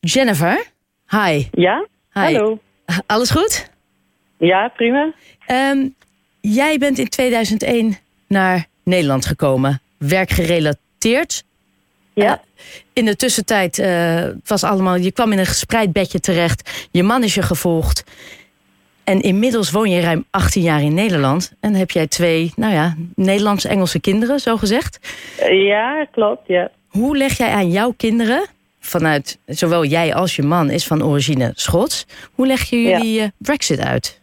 Jennifer, hi. Ja? Hi. Hallo. Alles goed? Ja, prima. Ehm, jij bent in 2001 naar Nederland gekomen, werkgerelateerd. Ja. Eh, in de tussentijd het was allemaal, je kwam in een gespreid bedje terecht. Je man is je gevolgd. En inmiddels woon je ruim 18 jaar in Nederland. En heb jij twee, nou ja, Nederlands-Engelse kinderen, zo gezegd. Ja, klopt, ja. Hoe leg jij aan jouw kinderen, vanuit zowel jij als je man is van origine Schots, hoe leg je jullie eh, Brexit uit?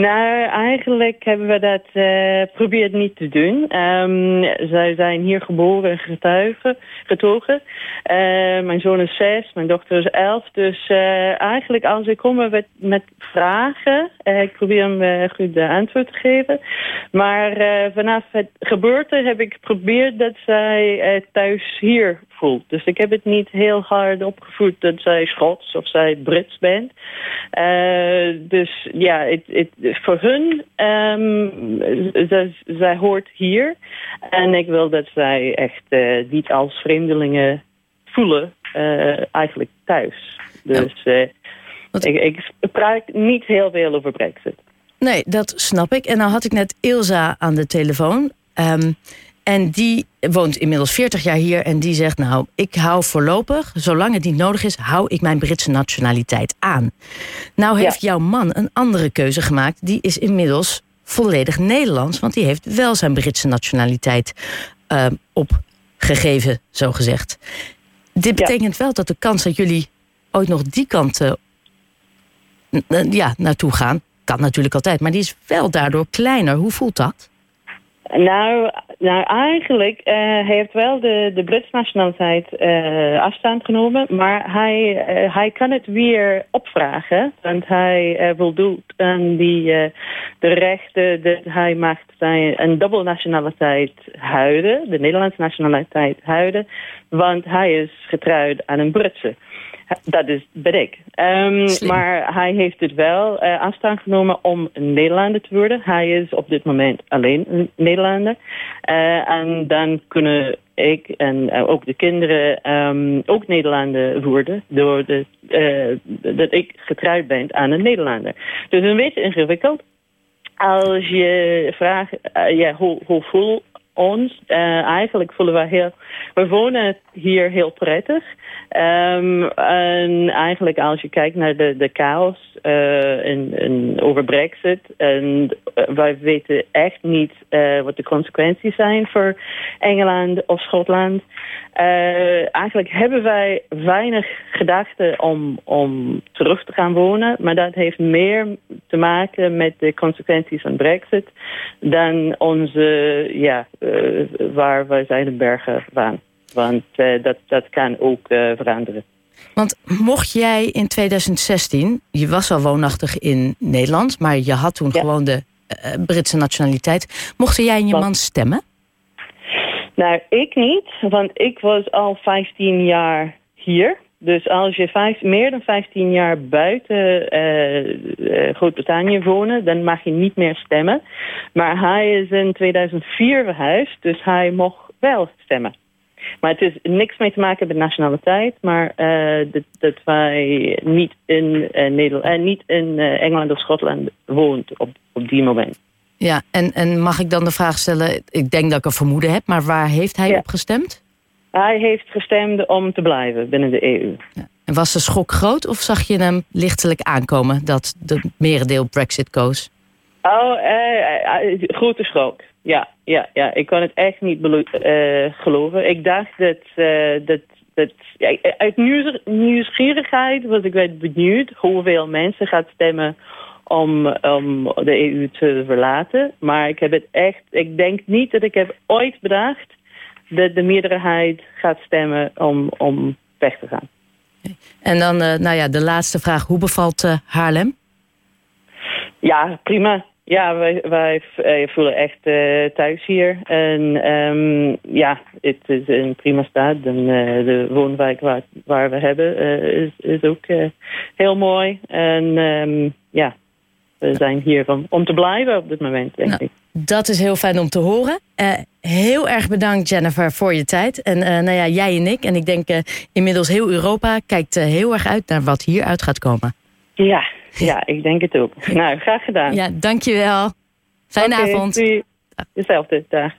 Nou, eigenlijk hebben we dat uh, probeerd niet te doen. Um, zij zijn hier geboren en getuigen, getogen. Uh, mijn zoon is zes, mijn dochter is elf. Dus uh, eigenlijk als ik kom met, met vragen, ik probeer hem goed de antwoord te geven. Maar vanaf het gebeurte heb ik geprobeerd dat zij thuis hier Dus ik heb het niet heel hard opgevoed dat zij Schots of zij Brits bent. dus ja, het, het, voor hun, um, zij, zij, hoort hier. En ik wil dat zij echt uh, niet als vreemdelingen voelen, uh, eigenlijk thuis. Dus ik, ik praat niet heel veel over Brexit. Nee, dat snap ik. En nou had ik net Ilza aan de telefoon. Um, en die woont inmiddels 40 jaar hier en die zegt... nou, ik hou voorlopig, zolang het niet nodig is... hou ik mijn Britse nationaliteit aan. Nou heeft jouw man een andere keuze gemaakt. Die is inmiddels volledig Nederlands... want die heeft wel zijn Britse nationaliteit uh, opgegeven, zo gezegd. Dit betekent wel dat de kans dat jullie ooit nog die kant uh, ja, naartoe gaan... kan natuurlijk altijd, maar die is wel daardoor kleiner. Hoe voelt dat? Nou, nou eigenlijk uh, hij heeft wel de, de Britse nationaliteit uh, afstand genomen, maar hij, uh, hij kan het weer opvragen, want hij voldoet aan die, de rechten dat hij mag zijn een dubbel nationaliteit houden, de Nederlandse nationaliteit houden, want hij is getrouwd aan een Britse. Dat is ben ik. Um, maar hij heeft het wel uh, afstand genomen om een Nederlander te worden. Hij is op dit moment alleen een Nederlander. Uh, en dan kunnen ik en uh, ook de kinderen um, ook Nederlander worden. Door de, dat ik getrouwd ben aan een Nederlander. Dus een beetje ingewikkeld. Als je vraagt, ja, hoe, hoe voel ons. Uh, eigenlijk voelen we heel... We wonen hier heel prettig. Um, en eigenlijk als je kijkt naar de, de chaos uh, in, over brexit... en wij weten echt niet wat de consequenties zijn voor Engeland of Schotland. eigenlijk hebben wij weinig gedachten om, om terug te gaan wonen. Maar dat heeft meer te maken met de consequenties van brexit... dan onze... ja, waar we zijn in bergen waren. Want uh, dat, dat kan ook uh, veranderen. Want mocht jij in 2016, je was al woonachtig in Nederland... maar je had toen ja. gewoon de Britse nationaliteit... mochten jij en je man stemmen? Nou, ik niet, want ik was al 15 jaar hier... Dus als je vijf, meer dan 15 jaar buiten uh, uh, Groot-Brittannië wonen, dan mag je niet meer stemmen. Maar hij is in 2004 verhuisd, dus hij mocht wel stemmen. Maar het is niks mee te maken met nationaliteit, maar uh, dat, dat, wij niet in, Nederland, niet in Engeland of Schotland woont op, op die moment. Ja, en, en mag ik dan de vraag stellen, ik denk dat ik een vermoeden heb, maar waar heeft hij ja. op gestemd? Hij heeft gestemd om te blijven binnen de EU. Ja. En was de schok groot of zag je hem lichtelijk aankomen dat de merendeel Brexit koos? Oh, uh, uh, grote schok. Ja, ja, ja, ik kan het echt niet uh, geloven. Ik dacht dat, dat, dat ja, uit nieuwsgierigheid was ik wel benieuwd hoeveel mensen gaat stemmen om, om de EU te verlaten. Maar ik heb het echt, ik denk niet dat ik heb ooit bedacht de, de meerderheid gaat stemmen om, om weg te gaan. En dan uh, nou ja, de laatste vraag. Hoe bevalt uh, Haarlem? Ja, prima. Ja, wij, wij uh, voelen echt thuis hier. En um, ja, het is een prima staat. En, de woonwijk waar, waar we hebben is, is ook heel mooi. En um, ja, we zijn hier om, om te blijven op dit moment, denk nou, ik. Dat is heel fijn om te horen. Heel erg bedankt, Jennifer, voor je tijd. En nou ja, jij en ik, en ik denk inmiddels heel Europa, kijkt heel erg uit naar wat hieruit gaat komen. Ja, ja, ik denk het ook. Nou, graag gedaan. Ja, dankjewel. Fijne okay, avond. Zie. Dezelfde, dag.